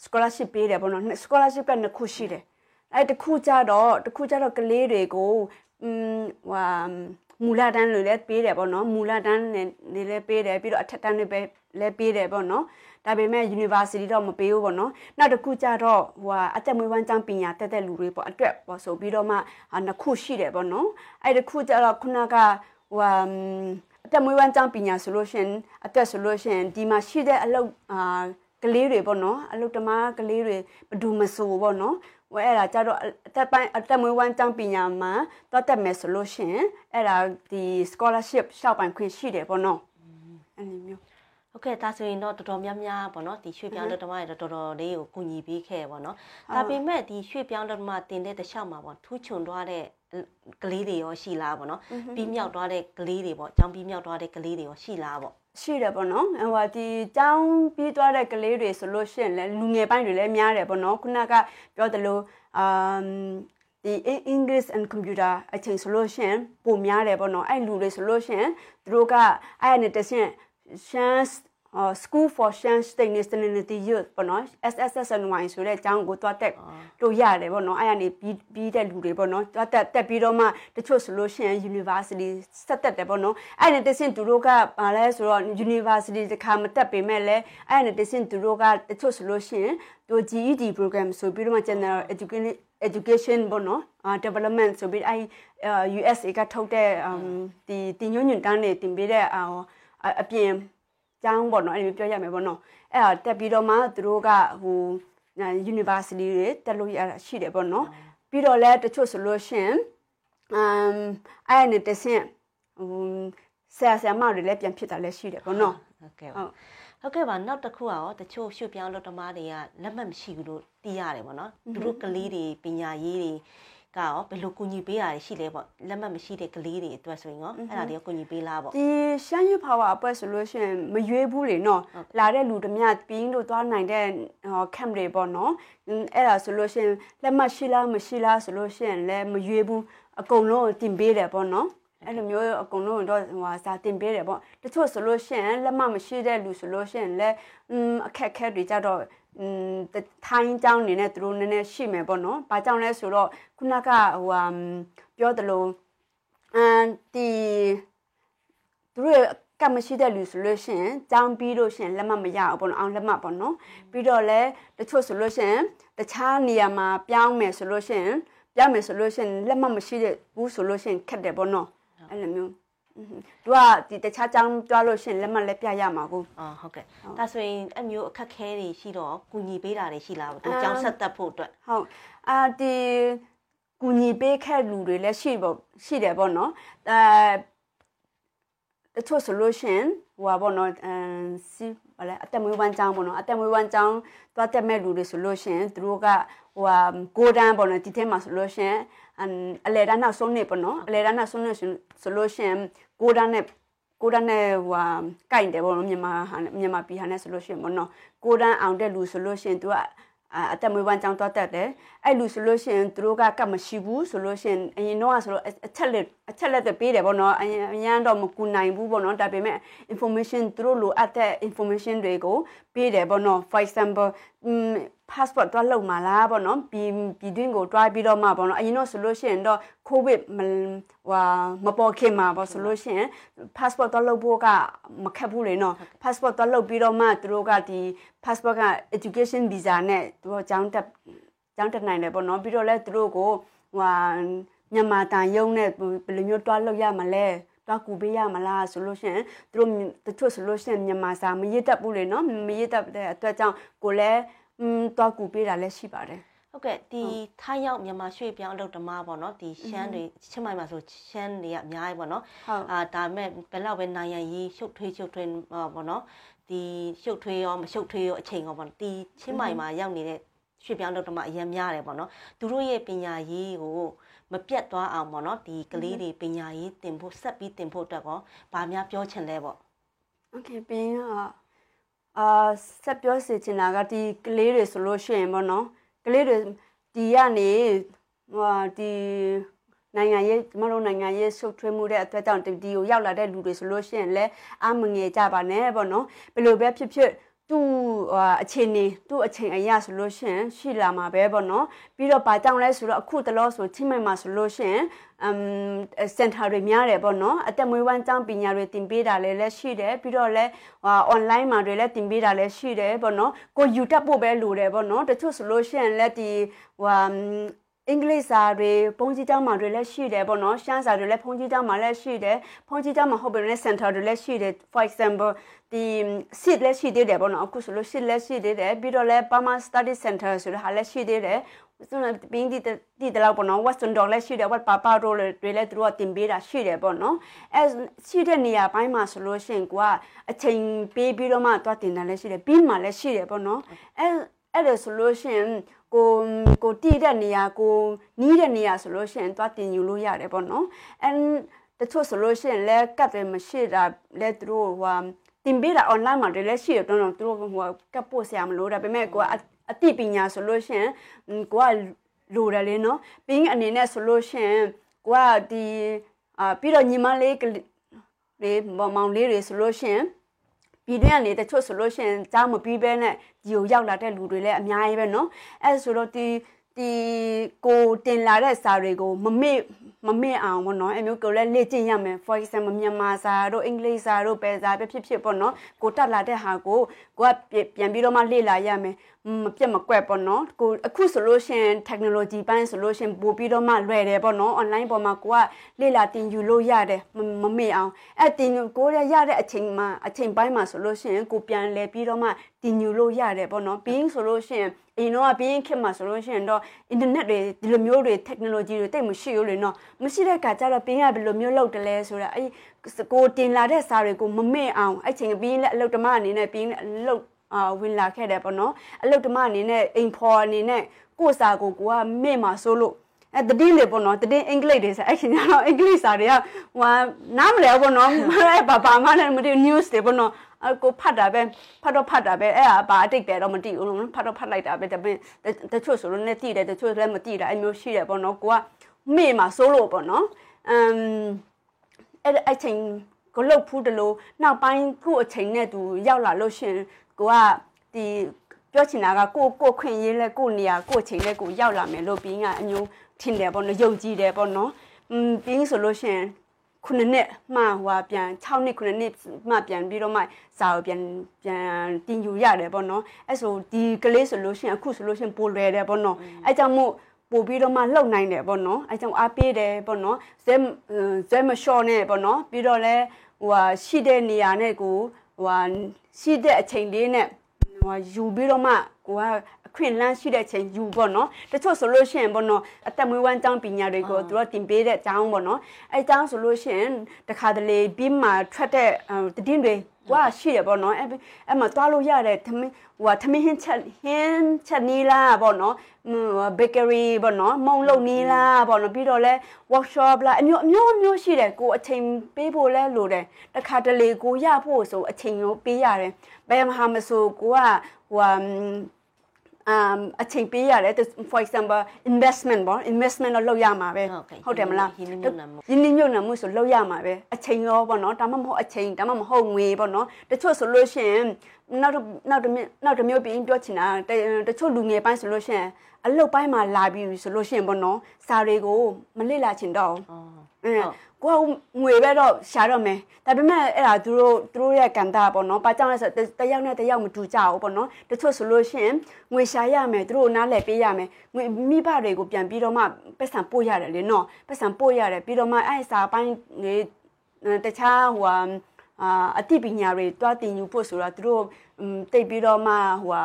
scholarship ပေးတယ်ပေါ့နော် scholarship ကနှစ်ခုရှိတယ်အဲ့တခုကြတော့တခုကြတော့ကလေးတွေကိုอืมဟို မူလတန်းတွေလည်းပေးတယ်ပေါ့နော်မူလတန်းတွေလည်းပေးတယ်ပြီးတော့အထက်တန်းတွေပဲလည်းပေးတယ်ပေါ့နော်ဒါပေမဲ့ university တော့မပေးဘူးပေါ့နော်နောက်တစ်ခုကြတော့ဟိုအသက်မွေးဝမ်းကျောင်းပညာတက်တဲ့လူတွေပေါ့အတွက်ပေါ့ဆိုပြီးတော့မှနှစ်ခုရှိတယ်ပေါ့နော်အဲ့တစ်ခုကြတော့ခုနကဟိုအသက်မွေးဝမ်းကျောင်းပညာဆိုလို့ရှင်အသက်ဆိုလို့ရှင်ဒီမှာရှိတဲ့အလုပ်အာကလေးတွေပေါ့နော်အလုပ်တမားကလေးတွေဘယ်သူမဆိုပေါ့နော် ဝဲအဲ့ဒါကြတော့အသက်ပိုင်းအသက်မွေးဝမ်းကျောင်းပညာမှာတော့တက်မယ်ဆိုလို့ရှင်အဲ့ဒါဒီ scholarship ရှောက်ပိုင်ခွင့်ရှိတယ်ပေါ့နော်အဲ့လိုမျိုးဟုတ်ကဲ့ဒါဆိုရင်တော့တော်တော်များများပေါ့နော်ဒီရွှေပြောင်းလက်ဓမ္မတွေတော်တော်လေးကိုကူညီပေးခဲ့ပေါ့နော်ဒါပေမဲ့ဒီရွှေပြောင်းလက်ဓမ္မတင်တဲ့တခြားမှာပေါ့ထူးချွန်သွားတဲ့ကလေးတွေရောရှိလားပေါ့နော်ပြီးမြောက်သွားတဲ့ကလေးတွေပေါ့ကျောင်းပြီးမြောက်သွားတဲ့ကလေးတွေရောရှိလားပေါ့ ရှိတယ်ပေါ့နော်ဟိုဒီကျောင်းပြီးသွားတဲ့ကလေးတွေဆိုလို့ရှိရင်လည်းလူငယ်ပိုင်းတွေလည်းများတယ်ပေါ့နော်ခုနကပြောသလိုအမ်ဒီ English and computer အချိန်ဆိုလို့ရှိရင်ပုံများတယ်ပေါ့နော်အဲ့လူတွေဆိုလို့ရှိရင်သူတို့ကအဲ့နဲ့တဆင့် chance School for Shan State Nationality Youth ပေါ့နော် SSSNY ဆိုတဲ့အကြောင်းကိုတွားတက်လို့ရတယ်ပေါ့နော်အဲ့ဒါနေပြီးပြီးတဲ့လူတွေပေါ့နော်တွားတက်တက်ပြီးတော့မှတချို့ဆိုလို့ရှိရင် University ဆက်တက်တယ်ပေါ့နော်အဲ့ဒါနေတဆင့်သူတို့ကဘာလဲဆိုတော့ University တခါမတက်ပေမဲ့လည်းအဲ့ဒါနေတဆင့်သူတို့ကတချို့ဆိုလို့ရှိရင်သူ GED program ဆိုပြီးတော့မှ General Education education ပေါ့နော် development ဆိုပြီးအဲ့ USA ကထုတ်တဲ့ဒီတင်ညွန့်ညွန့်တန်းနေတင်ပေးတဲ့အပြင် ကျောင်းပေါ့နော်အဲ့လိုပြောရမယ်ပေါ့နော်အဲ့ဒါတက်ပြီးတော့မှသူတို့ကဟို university တွေတက်လို့ရတာရှိတယ်ပေါ့နော်ပြီးတော့လဲတချို့ဆိုလို့ရှင်အမ်အဲ့နဲ့တဆင့်ဟိုဆရာဆရာမတွေလည်းပြန်ဖြစ်တာလည်းရှိတယ်ပေါ့နော်ဟုတ်ကဲ့ဟုတ်ဟုတ်ကဲ့ပါနောက်တစ်ခုကရောတချို့ရွှေ့ပြောင်းလို့တမားတွေကလက်မှတ်မရှိဘူးလို့သိရတယ်ပေါ့နော်သူတို့ကလေးတွေပညာရေးတွေ ကရောဘယ်လိုကူညီပေးတာရှိလဲပေါ့လက်မှတ်မရှိတဲ့ကလေးတွေအတွက်ဆိုရင်ရောအဲ့ဒါတွေကကူညီပေးလားပေါ့ဒီရှမ်းရွပါဝါအဖွဲ့ဆိုလို့ရှိရင်မရွေးဘူးလေနော်လာတဲ့လူတမျှပြင်းလို့သွားနိုင်တဲ့ဟော camp တွေပေါ့နော်အဲ့ဒါဆိုလို့ရှိရင်လက်မှတ်ရှိလားမရှိလားဆိုလို့ရှိရင်လည်းမရွေးဘူးအကုန်လုံးတင်ပေးတယ်ပေါ့နော်အဲ့လိုမျိုးအကုန်လုံးတော့ဟိုစာတင်ပေးတယ်ပေါ့တချို့ဆိုလို့ရှိရင်လက်မမရှိတဲ့လူဆိုလို့ရှိရင်လည်းอืมအခက်ခဲတွေကြတော့ อืมထိုင်းเจ้าနေနဲ့သူတို့နည်းနည်းရှိမယ်ပေါ့နော်။ဘာကြောင့်လဲဆိုတော့ခုနကဟိုဟာပြောသလိုအန်တီသူတို့ကမရှိတဲ့လူဆိုလို့ရှိရင်ကြောင်းပြီးလို့ရှိရင်လက်မမရအောင်ပေါ့နော်အောင်လက်မပေါ့နော်ပြီးတော့လဲတချို့ဆိုလို့ရှိရင်တခြားနေရာမှာပြောင်းမယ်ဆိုလို့ရှိရင်ပြောင်းမယ်ဆိုလို့ရှိရင်လက်မမရှိတဲ့ဘူးဆိုလို့ရှိရင်ခက်တယ်ပေါ့နော်အဲ့လိုမျိုး သူကဒီတခြားကြောင်းတွားလို့ရှင်လက်မလက်ပြရမှာကိုအော်ဟုတ်ကဲ့ဒါဆိုရင်အမျိုးအခက်ခဲတွေရှိတော့ကူညီပေးတာတွေရှိလားသူကြောင်းဆက်သက်ဖို့အတွက်ဟုတ်အာဒီကူညီပေးခဲ့လူတွေလည်းရှိပေါ့ရှိတယ်ပေါ့နော်အဲ တချို့ဆိုလို့ရှင်ဟိုပါပေါ့နော်အမ်စီဘာလဲအတက်မွေးဝမ်းကြောင်းပေါ့နော်အတက်မွေးဝမ်းကြောင်းသွားတက်မဲ့လူတွေဆိုလို့ရှင်သူတို့ကဟိုဟာကိုဒန်းပေါ့နော်ဒီထဲမှာဆိုလို့ရှင်အလဲတန်းနောက်ဆုံးနေပေါ့နော်အလဲတန်းနောက်ဆုံးနေဆိုလို့ရှင်ကိုဒန်းနဲ့ကိုဒန်းနဲ့ဟိုကင်တယ်ပေါ့နော်မြန်မာဟာမြန်မာပြည်ဟာနဲ့ဆိုလို့ရှင်ပေါ့နော်ကိုဒန်းအောင်တဲ့လူဆိုလို့ရှင်သူက အတက်မွေးဝမ်းကြောင်းတော့တက်တယ်အဲ့လူဆိုလို့ရှိရင်သူတို့ကကတ်မရှိဘူးဆိုလို့ရှိရင်အရင်တော့ဆိုတော့အချက်လက်အချက်လက်တွေပေးတယ်ပေါ့နော်အရင်အရင်တော့မကူနိုင်ဘူးပေါ့နော်ဒါပေမဲ့ information သူတို့လိုအပ်တဲ့ information တွေကိုပေးတယ်ပေါ့နော် for example passport တော့လုံမှာလားပေါ့နော်ပြီးပြီးတွင်းကိုတွားပြီးတော့မှပေါ့နော်အရင်တော့ဆိုလို့ရှိရင်တော့ covid ဟွာမပေါ်ခင်မှာပေါ့ဆိုလို့ရှိရင် passport တော့လုံဖို့ကမခက်ဘူးလေနော် passport တော့လုံပြီးတော့မှသူတို့ကဒီ passport က education visa နဲ့သူတို့ကျောင်းတက်ကျောင်းတက်နိုင်တယ်ပေါ့နော်ပြီးတော့လဲသူတို့ကိုဟွာမြန်မာတန်ယုံနဲ့ဘယ်လိုမျိုးတွားလို့ရမှာလဲတော့ကူပေးရမလားဆိုလို့ရှိရင်သူတို့တချို့ဆိုလို့ရှိရင်မြန်မာစာမရစ်တတ်ဘူးလေနော်မရစ်တတ်တဲ့အတွက်ကြောင့်ကိုလည်း อืมတော့ကူပေးတာလည်းရှိပါတယ်ဟုတ်ကဲ့ဒီထိုင်းရောက်မြန်မာရွှေ့ပြောင်းအလုပ်ဓမ္မပေါ့နော်ဒီရှမ်းတွေချင်းမိုင်မှာဆိုရှမ်းတွေကအများကြီးပေါ့နော်အာဒါမဲ့ဘယ်လောက်ပဲနိုင်ရန်ရေးရှုပ်ထွေးရှုပ်ထွေးပေါ့နော်ဒီရှုပ်ထွေးရောမရှုပ်ထွေးရောအချိန်ရောပေါ့ဒီချင်းမိုင်မှာရောက်နေတဲ့ရွှေ့ပြောင်းလုပ်တော့မှအရင်များတယ်ပေါ့နော်သူတို့ရဲ့ပညာရေးကိုမပြတ်သွားအောင်ပေါ့နော်ဒီကလေးတွေပညာရေးတင်ဖို့ဆက်ပြီးတင်ဖို့အတွက်ကောဗာများပြောချင်လဲပေါ့ โอเคပြီးတော့ အာဆက်ပြောစီချင်တာကဒီကလေးတွေဆိုလို့ရှိရင်ပေါ့နော်ကလေးတွေဒီကနေဟိုဒီနိုင်ငံရေးကျမတို့နိုင်ငံရေးဆုတ်ထွေးမှုတဲ့အတွက်ကြောင့်ဒီကိုရောက်လာတဲ့လူတွေဆိုလို့ရှိရင်လည်းအမငယ်ကြပါနဲ့ပေါ့နော်ဘယ်လိုပဲဖြစ်ဖြစ် သူ့အခြေအနေသူ့အချိန်အရဆိုလို့ရှိရင်ရှိလာမှာပဲပေါ့နော်ပြီးတော့ဘာကြောင့်လဲဆိုတော့အခုတလောဆိုချင်းမိုင်မှာဆိုလို့ရှိရင်အမ်စင်တာတွေများတယ်ပေါ့နော်အသက်မွေးဝမ်းကျောင်းပညာတွေသင်ပေးတာလည်းလည်းရှိတယ်ပြီးတော့လည်းဟာ online မှာတွေလည်းသင်ပေးတာလည်းရှိတယ်ပေါ့နော်ကိုယူတက်ဖို့ပဲလိုတယ်ပေါ့နော်တချို့ဆိုလို့ရှိရင်လည်းဒီဟို အင်္ဂလိပ်စာတွေပုံကြီးကျောင်းမှာတွေလည်းရှိတယ်ပေါ့နော်ရှမ်းစာတွေလည်းပုံကြီးကျောင်းမှာလည်းရှိတယ်ပုံကြီးကျောင်းမှာဟုတ်ပြီလည်း center တွေလည်းရှိတယ် for example ဒီ sit လည်းရှိသေးတယ်ပေါ့နော်အခုဆိုလို့ sit လည်းရှိသေးတယ်ပြီးတော့လည်း Burma Study Center ဆိုတဲ့ဟာလည်းရှိသေးတယ်ဆိုတော့ဘင်းဒီဒီတလောက်ပေါ့နော် Western Dog လည်းရှိတယ် What Papa Roll တွေလည်းသူတို့ကတင်ပေးတာရှိတယ်ပေါ့နော်အဲရှိတဲ့နေရာပိုင်းမှာဆိုလို့ရှိရင်ကိုကအချိန်ပေးပြီးတော့မှသွားတင်တာလည်းရှိတယ်ပြီးမှလည်းရှိတယ်ပေါ့နော်အဲအဲ့ဒါဆိုလို့ရှိရင် ကိုကိုတည်တဲ့နေရာကိုနီးတဲ့နေရာဆိုလို့ရှိရင်သွားတင်ယူလို့ရတယ်ပေါ့နော်အဲတချို့ဆိုလို့ရှိရင်လည်းကတ်တယ်မရှိတာလည်းသူတို့ဟိုတင်ပေးတာ online မှာလည်းရှိတယ်တော့သူတို့ဟိုကပ်ပို့ဆရာမလို့ဒါပေမဲ့ကိုကအတိပညာဆိုလို့ရှိရင်ကိုကလိုတယ်လေနော်ဘင်းအနေနဲ့ဆိုလို့ရှိရင်ကိုကဒီအာပြီးတော့ညီမလေးလေးမောင်လေးတွေဆိုလို့ရှိရင် ပြည်တွင်းကနေတချို့ဆိုလို့ရှိရင်ကြားမပြီးပဲနဲ့ဒီကိုရောက်လာတဲ့လူတွေလည်းအများကြီးပဲเนาะအဲဆိုတော့ဒီဒီကိုတင်လာတဲ့စာတွေကိုမမေ့မမေ့အောင်ပေါ့နော်အမျိုးကိုလည်းလေ့ကျင့်ရမယ် for example မြန်မာစာတို့အင်္ဂလိပ်စာတို့ပဲစာပဲဖြစ်ဖြစ်ပေါ့နော်ကိုတက်လာတဲ့ဟာကိုကိုကပြန်ပြီးတော့မှလေ့လာရမယ် မပြတ်မကွက်ပေါ့နော်ကိုအခုဆိုလို့ရှိရင် technology ပိုင်းဆိုလို့ရှိရင်ပို့ပြီးတော့မှလွယ်တယ်ပေါ့နော် online ပေါ်မှာကိုကလေ့လာတင်ယူလို့ရတယ်မမေ့အောင်အဲ့တင်ကိုရရတဲ့အချိန်မှာအချိန်ပိုင်းမှာဆိုလို့ရှိရင်ကိုပြန်လဲပြီးတော့မှတင်ယူလို့ရတယ်ပေါ့နော်ပြီးဆိုလို့ရှိရင်အရင်တော့ပြီးရင်ခေတ်မှာဆိုလို့ရှိရင်တော့ internet တွေဒီလိုမျိုးတွေ technology တွေတိတ်မရှိဘူးလေနော်မရှိတဲ့ကကြတော့ပြီးရဘယ်လိုမျိုးလုပ်တယ်လဲဆိုတာအဲ့ကိုတင်လာတဲ့စာတွေကိုမမေ့အောင်အဲ့ချိန်ပြီးရင်လည်းအလုပ်ဓမ္မအနေနဲ့ပြီးရင်အလုပ်အာ ဝင်လာခဲ့တယ်ပေါ့နော်အလုတ်တမအနေနဲ့အိမ်ဖော်အနေနဲ့ကိုစာကိုကိုကမေ့မှာစိုးလို့အဲတတိလေပေါ့နော်တတိအင်္ဂလိပ်တွေဆိုအဲ့ခင်ဗျားတော့အင်္ဂလိပ်စာတွေကဟိုနားမလဲပေါ့နော်အဲဘာဘာမှလည်းမသိ news တွေပေါ့နော်အကိုဖတ်တာပဲဖတ်တော့ဖတ်တာပဲအဲ့ဒါဘာအတိတ်ပဲတော့မသိဘူးလို့ဖတ်တော့ဖတ်လိုက်တာပဲဒါပေမဲ့တချို့ဆိုလို့လည်းသိတယ်တချို့လည်းမသိတာအမျိုးရှိတယ်ပေါ့နော်ကိုကမေ့မှာစိုးလို့ပေါ့နော်အမ်အဲ့အဲ့ချိန်ကိုလုတ်ဖူးတယ်လို့နောက်ပိုင်းခုအချိန်နဲ့သူရောက်လာလို့ရှင် ကိုကဒီပြောချင်တာကကိုကိုခွင့်ရေးလဲကိုနေရာကိုချိန်လဲကိုရောက်လာမယ်လို့ပြီးငါအမျိုးထင်တယ်ပေါ့နော်ယုံကြည်တယ်ပေါ့နော်อืมပြီးဆိုလို့ရှင်ခုနှစ်နှစ်မှဟိုပြန်6နှစ်ခုနှစ်နှစ်မှပြန်ပြီးတော့မှစာကိုပြန်ပြန်တင်ယူရတယ်ပေါ့နော်အဲ့ဆိုဒီကလေးဆိုလို့ရှင်အခုဆိုလို့ရှင်ပိုလွယ်တယ်ပေါ့နော်အဲ့ကြောင့်မို့ပို့ပြီးတော့မှလှုပ်နိုင်တယ်ပေါ့နော်အဲကြောင့်အားပေးတယ်ပေါ့နော်ဇဲဇဲမလျှော့နဲ့ပေါ့နော်ပြီးတော့လဲဟိုဟာရှိတဲ့နေရာနဲ့ကို ဟိုဟာရှိတဲ့အချိန်လေးနဲ့ဟိုယူပြီးတော့မှကိုကအ ခွင့်လန်းရှိတဲ့အချိန်ယူပေါ့နော်တချို့ဆိုလို့ရှိရင်ပေါ့နော်အသက်မွေးဝမ်းကျောင်းပညာတွေကိုသူတို့တင်ပေးတဲ့အကြောင်းပေါ့နော်အဲအကြောင်းဆိုလို့ရှိရင်တခါတလေပြီးမှထွက်တဲ့တည်င်းတွေဝါရှိရပေါ့နော်အဲ့အဲ့မှာတွားလို့ရတယ်သမင်းဟိုထမင်းဟင်းချက်ဟင်းချက်နီးလားပေါ့နော် bakery ပေါ့နော်မုံလုံနီးလားပေါ့နော်ပြီးတော့လဲ workshop လားအမျိုးအမျိုးအမျိုးရှိတယ်ကိုအချိန်ပေးဖို့လဲလိုတယ်တခါတလေကိုရဖို့ဆိုအချိန်ကိုပေးရတယ်ဘယ်မှာမဆိုကိုကဟို um အချိန်ပေးရတယ် for example investment ပေါ့ investment တော့လုပ်ရမှာပဲဟုတ်တယ်မလားရင်းနှီးမြှုပ်နှံမှုရင်းနှီးမြှုပ်နှံမှုဆိုလုပ်ရမှာပဲအချိန်ရောပေါ့နော်ဒါမှမဟုတ်အချိန်ဒါမှမဟုတ်ငွေပေါ့နော်တချို့ဆိုလို့ရှိရင်နောက်နောက်တစ်နောက်တစ်မျိုးပြင်ပြောချင်တာတချို့လူငယ်ပိုင်းဆိုလို့ရှိရင်အလုတ်ပိုင်းမှာလာပြီဆိုလို့ရှိရင်ပေါ့နော်စာတွေကိုမလေ့လာချင်တော့ဘူး ကိုကငွေပဲတော့ရှာတော့မယ်ဒါပေမဲ့အဲ့ဒါသူတို့သူတို့ရဲ့ကံတာပေါ့နော်ဘာကြောင့်လဲဆိုတယောက်နဲ့တယောက်မတူကြဘူးပေါ့နော်တချို့ဆိုလို့ရှိရင်ငွေရှာရမယ်သူတို့နားလည်ပေးရမယ်ငွေမိဘတွေကိုပြန်ပြီးတော့မှပတ်စံပို့ရတယ်လေနော်ပတ်စံပို့ရတယ်ပြီးတော့မှအဲ့စာပိုင်းနေတခြားဟိုအာအတိပညာတွေတွားတင်ယူဖို့ဆိုတာသူတို့တိတ်ပြီးတော့မှဟို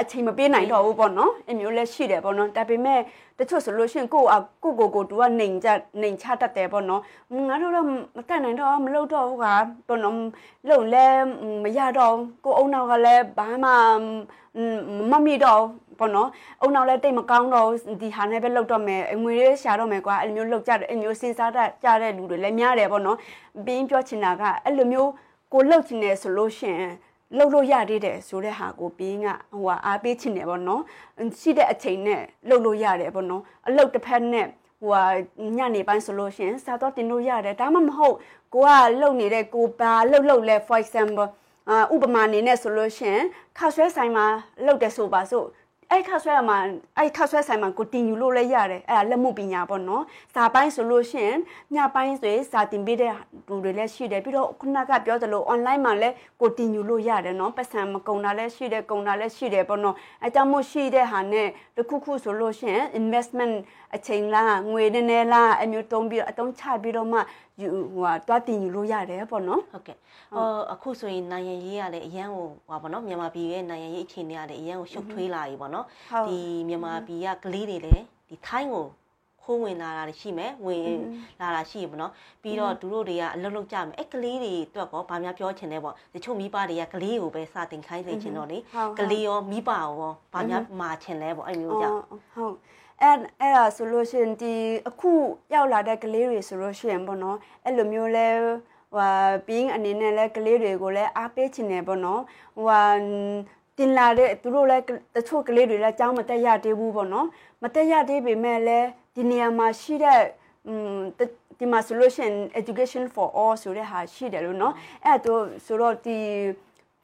အချိန်မပေးနိုင်တော့ဘူးပေါ့နော်အမျိုးလည်းရှိတယ်ပေါ့နော်ဒါပေမဲ့တချို့ဆိုလို့ရှိရင်ကိုကိုကိုကိုတူကနေကြနေချတတ်တယ်ပေါ့နော်ငါတို့တော့မတတ်နိုင်တော့မလုပ်တော့ဘူးကပေါ့နော်လုံလဲမရတော့ကိုအုံနောက်ကလည်းဘာမှမမီတော့ပေါ့နော်အုံနောက်လည်းတိတ်မကောင်းတော့ဒီဟာနဲ့ပဲလောက်တော့မယ်ငွေလေးရှာတော့မယ်ကွာအဲ့လိုမျိုးလောက်ကြတယ်အဲ့မျိုးစဉ်းစားတတ်ကြတဲ့လူတွေလည်းများတယ်ပေါ့နော်ဘင်းပြောချင်တာကအဲ့လိုမျိုးကိုလှုပ်ချင်တယ်ဆိုလို့ရှိရင် လှုပ်လို့ရသေးတယ်ဆိုတဲ့ဟာကိုပြီးငါဟိုအားပေးချင်တယ်ပေါ့နော်ရှိတဲ့အချိန်နဲ့လှုပ်လို့ရတယ်ပေါ့နော်အလုပ်တစ်ဖက်နဲ့ဟိုဟာညနေပိုင်းဆိုလို့ရှိရင်စာတော့တင်လို့ရတယ်ဒါမှမဟုတ်ကိုကလှုပ်နေတဲ့ကိုပါလှုပ်လှုပ်လဲ for example အာဥပမာအနေနဲ့ဆိုလို့ရှိရင်ခါဆွဲဆိုင်မှာလှုပ်တယ်ဆိုပါစို့ အဲ့ခါဆွဲမှာအဲ့ခါဆွဲဆိုင်မှာကိုတင်ယူလို့လည်းရတယ်အဲ့ဒါလက်မှုပညာပေါ့နော်စာပိုင်းဆိုလို့ရှိရင်ညပိုင်းဆိုစာတင်ပေးတဲ့လူတွေလည်းရှိတယ်ပြီးတော့ခုနကပြောသလို online မှာလည်းကိုတင်ယူလို့ရတယ်နော်ပတ်စံမကုန်တာလည်းရှိတယ်ကုန်တာလည်းရှိတယ်ပေါ့နော်အဲကြောင့်မို့ရှိတဲ့ဟာနဲ့တခုခုဆိုလို့ရှိရင် investment အချိန်လားငွေနည်းနည်းလားအမျိုးတုံးပြီးတော့အတုံးချပြီးတော့မှယူဟိုဟာတွားတင်ယူလို့ရတယ်ပေါ့နော်ဟုတ်ကဲ့ဟောအခုဆိုရင်နိုင်ရရေးကလည်းအရန်ကိုဟောပါနော်မြန်မာပြည်ရဲ့နိုင်ရရေးအခြေအနေကလည်းအရန်ကိုရှုပ်ထွေးလာပြီပေါ့နော်ဒီမြန်မာပြည်ကကလေးတွေလည်းဒီထိုင်းကိုခိုးဝင်လာတာရှိမယ်ဝင်လာတာရှိပြီနော်ပြီးတော့သူတို့တွေကအလုပ်လုပ်ကြမယ်အဲ့ကလေးတွေအတွက်ကောဘာများပြောချင်လဲပေါ့တချို့မိဘတွေကကလေးကိုပဲစတင်ခိုင်းစေချင်တော့လေကလေးရောမိဘရောဘာများမှာချင်လဲပေါ့အဲ့မျိုးကြောင့်ဟုတ် အဲ့အဲ့ဒါဆိုလို့ရှိရင်ဒီအခုရောက်လာတဲ့ကလေးတွေဆိုလို့ရှိရင်ပေါ့နော်အဲ့လိုမျိုးလဲဟိုဘင်းအနေနဲ့လဲကလေးတွေကိုလည်းအားပေးချင်တယ်ပေါ့နော်ဟိုတင်လာတဲ့သူတို့လည်းတချို့ကလေးတွေလည်းကြောင်းမတက်ရသေးဘူးပေါ့နော်မတက်ရသေးပေမဲ့လည်းဒီနေရာမှာရှိတဲ့อืมဒီမှာ solution education for all ဆိုတဲ့ဟာရှိတယ်လို့เนาะအဲ့တော့ဆိုတော့ဒီ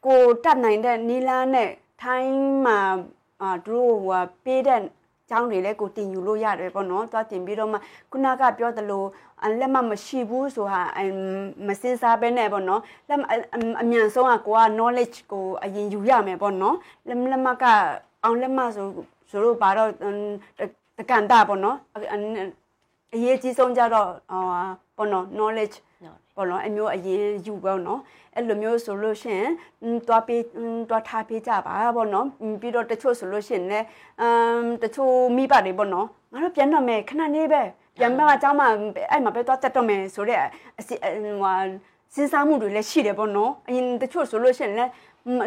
ကိုတတ်နိုင်တဲ့နီလာနဲ့ထိုင်းမှာအာတို့ဟိုပေးတဲ့ ကျောင်းတွေလည်းကိုတင်ယူလို့ရတယ်ပေါ့နော်သွားတင်ပြီးတော့မှခုနကပြောသလိုလက်မမရှိဘူးဆိုဟာမစင်စားပဲနဲ့ပေါ့နော်လက်အမြန်ဆုံးကကိုက knowledge ကိုအရင်ယူရမယ်ပေါ့နော်လက်လက်မကအောင်လက်မဆိုဆိုတော့ဘာတော့တကန်တာပေါ့နော်အရေးကြီးဆုံးကြတော့ပေါ့နော် knowledge ပေါ့နော်အမျိုးအရင်ယူပေါ့နော်အဲ့လိုမျိုးဆိုလို့ရှင်တွားပေးတွားထားပေးကြပါပေါ့နော်ပြီးတော့တချို့ဆိုလို့ရှင်လည်းအမ်တချို့မိဘတွေပေါ့နော်ငါတို့ပြန်တော့မယ်ခဏလေးပဲပြန်မကကြောင်းမှအဲ့မှာပဲတွားတက်တော့မယ်ဆိုတော့အစီဟိုစဉ်းစားမှုတွေလည်းရှိတယ်ပေါ့နော်အရင်တချို့ဆိုလို့ရှင်လည်း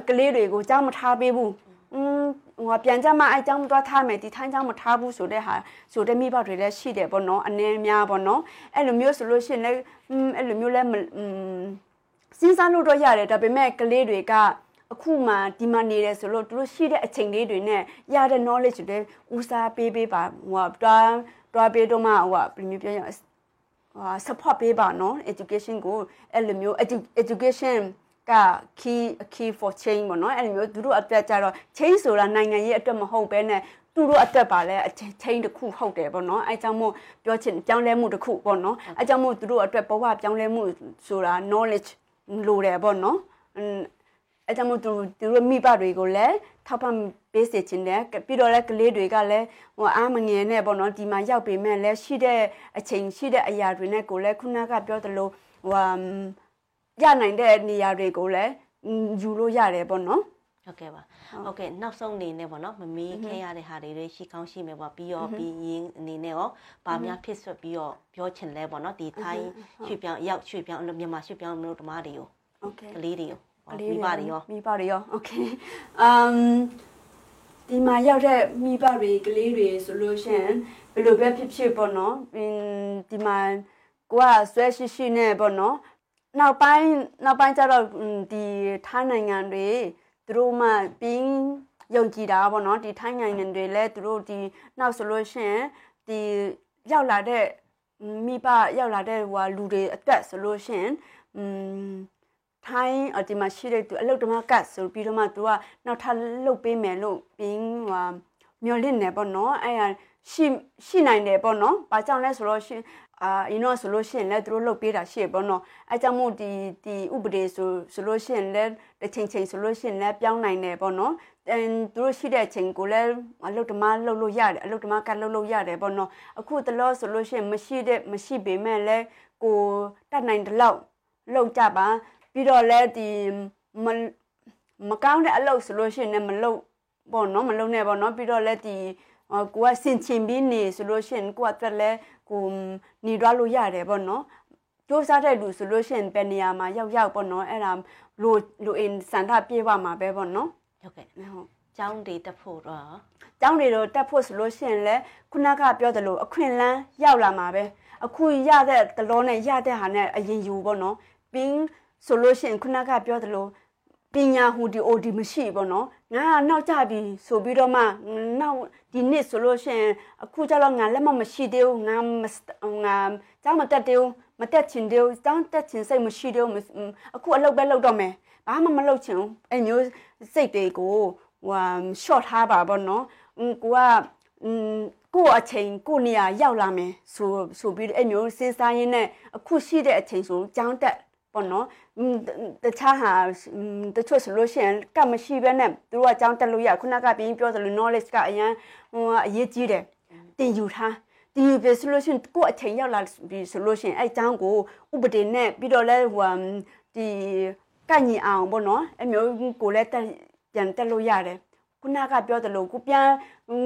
ကလေးတွေကိုကြောင်းမထားပေးဘူးอืม ဟိုပြန်ကြမှာအဲကြောင်းသွားထားမယ်ဒီထိုင်းကြောင်းမထားဘူးဆိုတဲ့ဟာဆိုတဲ့မိဘတွေလည်းရှိတယ်ပေါ့နော်အနေများပေါ့နော်အဲ့လိုမျိုးဆိုလို့ရှိရင်လည်းအဲ့လိုမျိုးလည်းစဉ်းစားလို့တော့ရတယ်ဒါပေမဲ့ကလေးတွေကအခုမှဒီမှာနေတယ်ဆိုလို့သူတို့ရှိတဲ့အချိန်လေးတွေနဲ့ရတဲ့ knowledge တွေဦးစားပေးပေးပါဟိုတွားတွားပေးတော့မှဟိုဘယ်လိုပြောရအောင်ဟာ support ပေးပါနော် education ကိုအဲ့လိုမျိုး education က key key for change ပေါ့နော်အဲ့လိုမျိုးသူတို့အတွက်ကြတော့ change ဆိုတာနိုင်ငံရေးအတွက်မဟုတ်ဘဲနဲ့သူတို့အတွက်ပါလဲ change တစ်ခုဟုတ်တယ်ပေါ့နော်အဲကြောင့်မို့ပြောချင်ပြောင်းလဲမှုတစ်ခုပေါ့နော်အဲကြောင့်မို့သူတို့အတွက်ဘဝပြောင်းလဲမှုဆိုတာ knowledge လိုတယ်ပေါ့နော်အဲကြောင့်မို့သူသူတို့မိဘတွေကိုလည်းထောက်ပံ့ပေးစေချင်တယ်ပြီးတော့လည်းကလေးတွေကလည်းဟိုအားမငယ်နဲ့ပေါ့နော်ဒီမှာရောက်ပေမဲ့လည်းရှိတဲ့အချိန်ရှိတဲ့အရာတွေနဲ့ကိုလည်းခုနကပြောသလိုဟို ရနိုင်တဲ့နေရာတွေကိုလည်းယူလို့ရတယ်ပေါ့နော်ဟုတ်ကဲ့ပါဟုတ်ကဲ့နောက်ဆုံးအနေနဲ့ပေါ့နော်မမေးခဲ့ရတဲ့ဟာတွေရှိကောင်းရှိမယ်ပေါ့ပြီးတော့ပြီးရင်အနေနဲ့ရောဗာများဖြစ်ဆွတ်ပြီးတော့ပြောချင်လဲပေါ့နော်ဒီထိုင်းရွှေပြောင်းရောက်ရွှေပြောင်းမြန်မာရွှေပြောင်းမျိုးဓမ္မတွေကိုโอเคကလေးတွေကိုမိဘတွေရောမိဘတွေရောโอเคအမ်ဒီမှာရောက်တဲ့မိဘတွေကလေးတွေဆိုလို့ရှိရင်ဘယ်လိုပဲဖြစ်ဖြစ်ပေါ့နော်ဒီမှာကိုကဆွဲရှိရှိနဲ့ပေါ့နော် နောက်ပိုင်းနောက်ပိုင်းကျတော့ဒီထိုင်းနိုင်ငံတွေသူတို့မှပြီးယုံကြည်တာပေါ့နော်ဒီထိုင်းနိုင်ငံတွေလည်းသူတို့ဒီနောက်ဆိုလို့ရှိရင်ဒီရောက်လာတဲ့မိဘရောက်လာတဲ့ဟိုလူတွေအသက်ဆိုလို့ရှိရင်อืมထိုင်းအဒီမှာရှိတဲ့သူအလုတ်တမကတ်ဆိုပြီးတော့မှသူကနောက်ထပ်လုတ်ပေးမယ်လို့ပြီးဟိုမျော်လင့်နေပေါ့နော်အဲ့ရရှိရှိနိုင်တယ်ပေါ့နော်။ဘာကြောင့်လဲဆိုတော့ရှင် အာအင်းတော့ဆိုလို့ရှိရင်လည်းသူတို့လုပ်ပေးတာရှိရပေါ့နော်အဲကြောင့်မို့ဒီဒီဥပဒေဆိုဆိုလို့ရှိရင်လည်းတစ်ချိန်ချိန်ဆိုလို့ရှိရင်လည်းပြောင်းနိုင်တယ်ပေါ့နော်အဲသူတို့ရှိတဲ့အချိန်ကိုလည်းအလုပ်ဓမ္မလုပ်လို့ရတယ်အလုပ်ဓမ္မကလုပ်လို့ရတယ်ပေါ့နော်အခုတလို့ဆိုလို့ရှိရင်မရှိတဲ့မရှိပေမဲ့လည်းကိုတတ်နိုင်တဲ့လောက်လုပ်ကြပါပြီးတော့လည်းဒီမမကောင်းတဲ့အလုပ်ဆိုလို့ရှိရင်လည်းမလုပ်ပေါ့နော်မလုပ်နဲ့ပေါ့နော်ပြီးတော့လည်းဒီကိုကစင်ချင်ပြီးနေဆိုလို့ရှိရင်ကိုကအတွက်လည်း ကိုနေရလို့ရတယ်ပေါ့နော်စူးစမ်းတဲ့လူဆိုလို့ရှိရင်ပဲနေရာမှာရောက်ရောက်ပေါ့နော်အဲ့ဒါလိုလိုအင်စန္ဒပြေးပါမှာပဲပေါ့နော်ဟုတ်ကဲ့ဟုတ်ကျောင်းတွေတက်ဖို့တော့ကျောင်းတွေတော့တက်ဖို့ဆိုလို့ရှိရင်လည်းခုနကပြောသလိုအခွင့်အလန်းရောက်လာမှာပဲအခုရတဲ့တလောနဲ့ရတဲ့ဟာနဲ့အရင်ယူပေါ့နော်ပြီးဆိုလို့ရှိရင်ခုနကပြောသလို ပညာဟူဒီ OD မရှိဘောနော်ငါကနောက်ကြပြီဆိုပြီးတော့မှနောက်ဒီနှစ်ဆိုလို့ရှိရင်အခုကျတော့ငါလက်မမရှိသေးဘူးငါငါကျောင်းမတက်သေးဘူးမတက်ချင်သေးဘူးကျောင်းတက်ချင်စိတ်မရှိသေးဘူးအခုအလုပ်ပဲလုပ်တော့မယ်ဘာမှမလုပ်ချင်ဘူးအဲမျိုးစိတ်တွေကိုဟို short ထားပါဘောနော်ကိုကကိုအချိန်ကိုနေရာရောက်လာမယ်ဆိုဆိုပြီးအဲ့မျိုးစဉ်းစားရင်းနဲ့အခုရှိတဲ့အချိန်ဆိုကျောင်းတက် ပေါ့နော်တခြားဟာတချို့ဆိုလို့ရှိရင်ကမရှိဘဲနဲ့သူတို့ကအကြောင်းတက်လို့ရခုနကပြင်းပြောသလို knowledge ကအရင်ဟိုအရေးကြီးတယ်တင်ယူထားဒီပဲဆိုလို့ရှိရင်ကိုအချိန်ရောက်လာပြီဆိုလို့ရှိရင်အဲ့အကြောင်းကိုဥပဒေနဲ့ပြီးတော့လဲဟိုဒီကန့်ညီအောင်ပေါ့နော်အဲ့မျိုးကိုလည်းတက်ပြန်တက်လို့ရတယ်ခုနကပြောသလိုကိုပြန်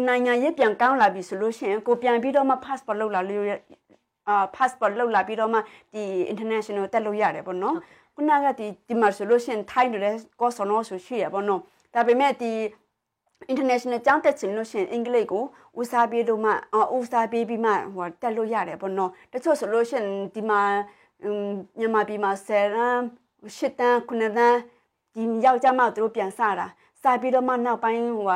နိုင်ငံရေးပြန်ကောင်းလာပြီဆိုလို့ရှိရင်ကိုပြန်ပြီးတော့မှ passport လောက်လာလို့ အာ passport လောက်လာပြီးတော့မှဒီ international တက်လို့ရတယ်ပေါ့နော်ခုနကဒီဒီမှာဆိုလို့ရှိရင် Thai တွေလည်းကောဆောနောဆိုရှိရပေါ့နော်ဒါပေမဲ့ဒီ international ကျောင်းတက်ချင်လို့ရှိရင်အင်္ဂလိပ်ကိုဦးစားပေးတော့မှဦးစားပေးပြီးမှဟိုတက်လို့ရတယ်ပေါ့နော်တချို့ဆိုလို့ရှိရင်ဒီမှာမြန်မာပြည်မှာ10တန်း10တန်း9တန်းဒီရောက်ကြမှသူတို့ပြန်စတာစပြီးတော့မှနောက်ပိုင်းဟို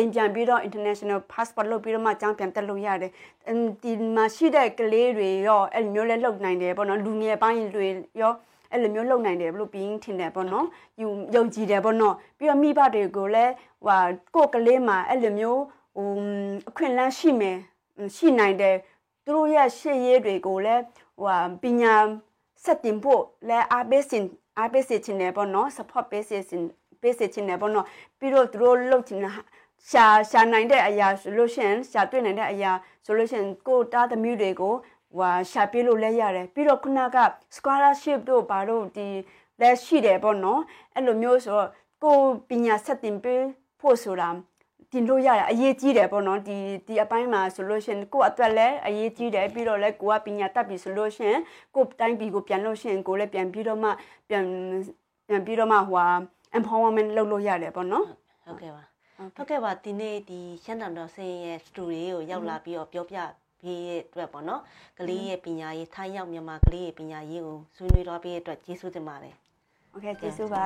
အင်ပြန်ပြီးတော့ international passport လုပ်ပြီးတော့မှအကြောင်းပြန်တက်လို့ရတယ်။ဒီမှာရှိတဲ့ကလေးတွေရောအဲ့လိုမျိုးလဲလုပ်နိုင်တယ်ပေါ့နော်လူငယ်ပိုင်းတွေရောအဲ့လိုမျိုးလုပ်နိုင်တယ်လို့ပြီးထင်တယ်ပေါ့နော်ယူယုံကြည်တယ်ပေါ့နော်ပြီးတော့မိဘတွေကိုလည်းဟိုကိုကလေးမှာအဲ့လိုမျိုးဟိုအခွင့်အလမ်းရှိမယ်ရှိနိုင်တယ်သူတို့ရဲ့ရှေ့ရေးတွေကိုလည်းဟိုပညာဆက်တင်ဖို့လဲအားပေးစင်အားပေးစင်တယ်ပေါ့နော် support ပေးစင်ပေးစင်တယ်ပေါ့နော်ပြီးတော့သူတို့လုပ်ချင်တာ ရှာရှာနိုင်တဲ့အရာဆိုလို့ရှိရင်ရှာတွေ့နိုင်တဲ့အရာဆိုလို့ရှိရင်ကိုတားသမီးတွေကိုဟွာရှာပေးလို့လဲရတယ်ပြီးတော့ခုနက scholarship တို့ဘာတို့ဒီလက်ရှိတယ်ပေါ့နော်အဲ့လိုမျိုးဆိုတော့ကိုပညာဆက်တင်ပေးဖို့ဆိုတာတင်လို့ရတယ်အရေးကြီးတယ်ပေါ့နော်ဒီဒီအပိုင်းမှာဆိုလို့ရှိရင်ကိုအတွက်လည်းအရေးကြီးတယ်ပြီးတော့လည်းကိုကပညာတတ်ပြီဆိုလို့ရှိရင်ကိုတိုင်းပြည်ကိုပြန်လို့ရှိရင်ကိုလည်းပြန်ပြီးတော့မှပြန်ပြန်ပြီးတော့မှဟို empowerment လုပ်လို့ရတယ်ပေါ့နော်ဟုတ်ကဲ့ပါ ဟုတ်ကဲ့ပါဒီနေ့ဒီရှမ်းတောင်တော်ဆင်းရဲ့စတူဒီကိုရောက်လာပြီးတော့ပြောပြပေးရဲ့အတွက်ပေါ့နော်ကလေးရဲ့ပညာရေးထိုင်းရောက်မြန်မာကလေးရဲ့ပညာရေးကိုဆွေးနွေးတော့ပေးတဲ့အတွက်ကျေးဇူးတင်ပါတယ်โอเคကျေးဇူးပါ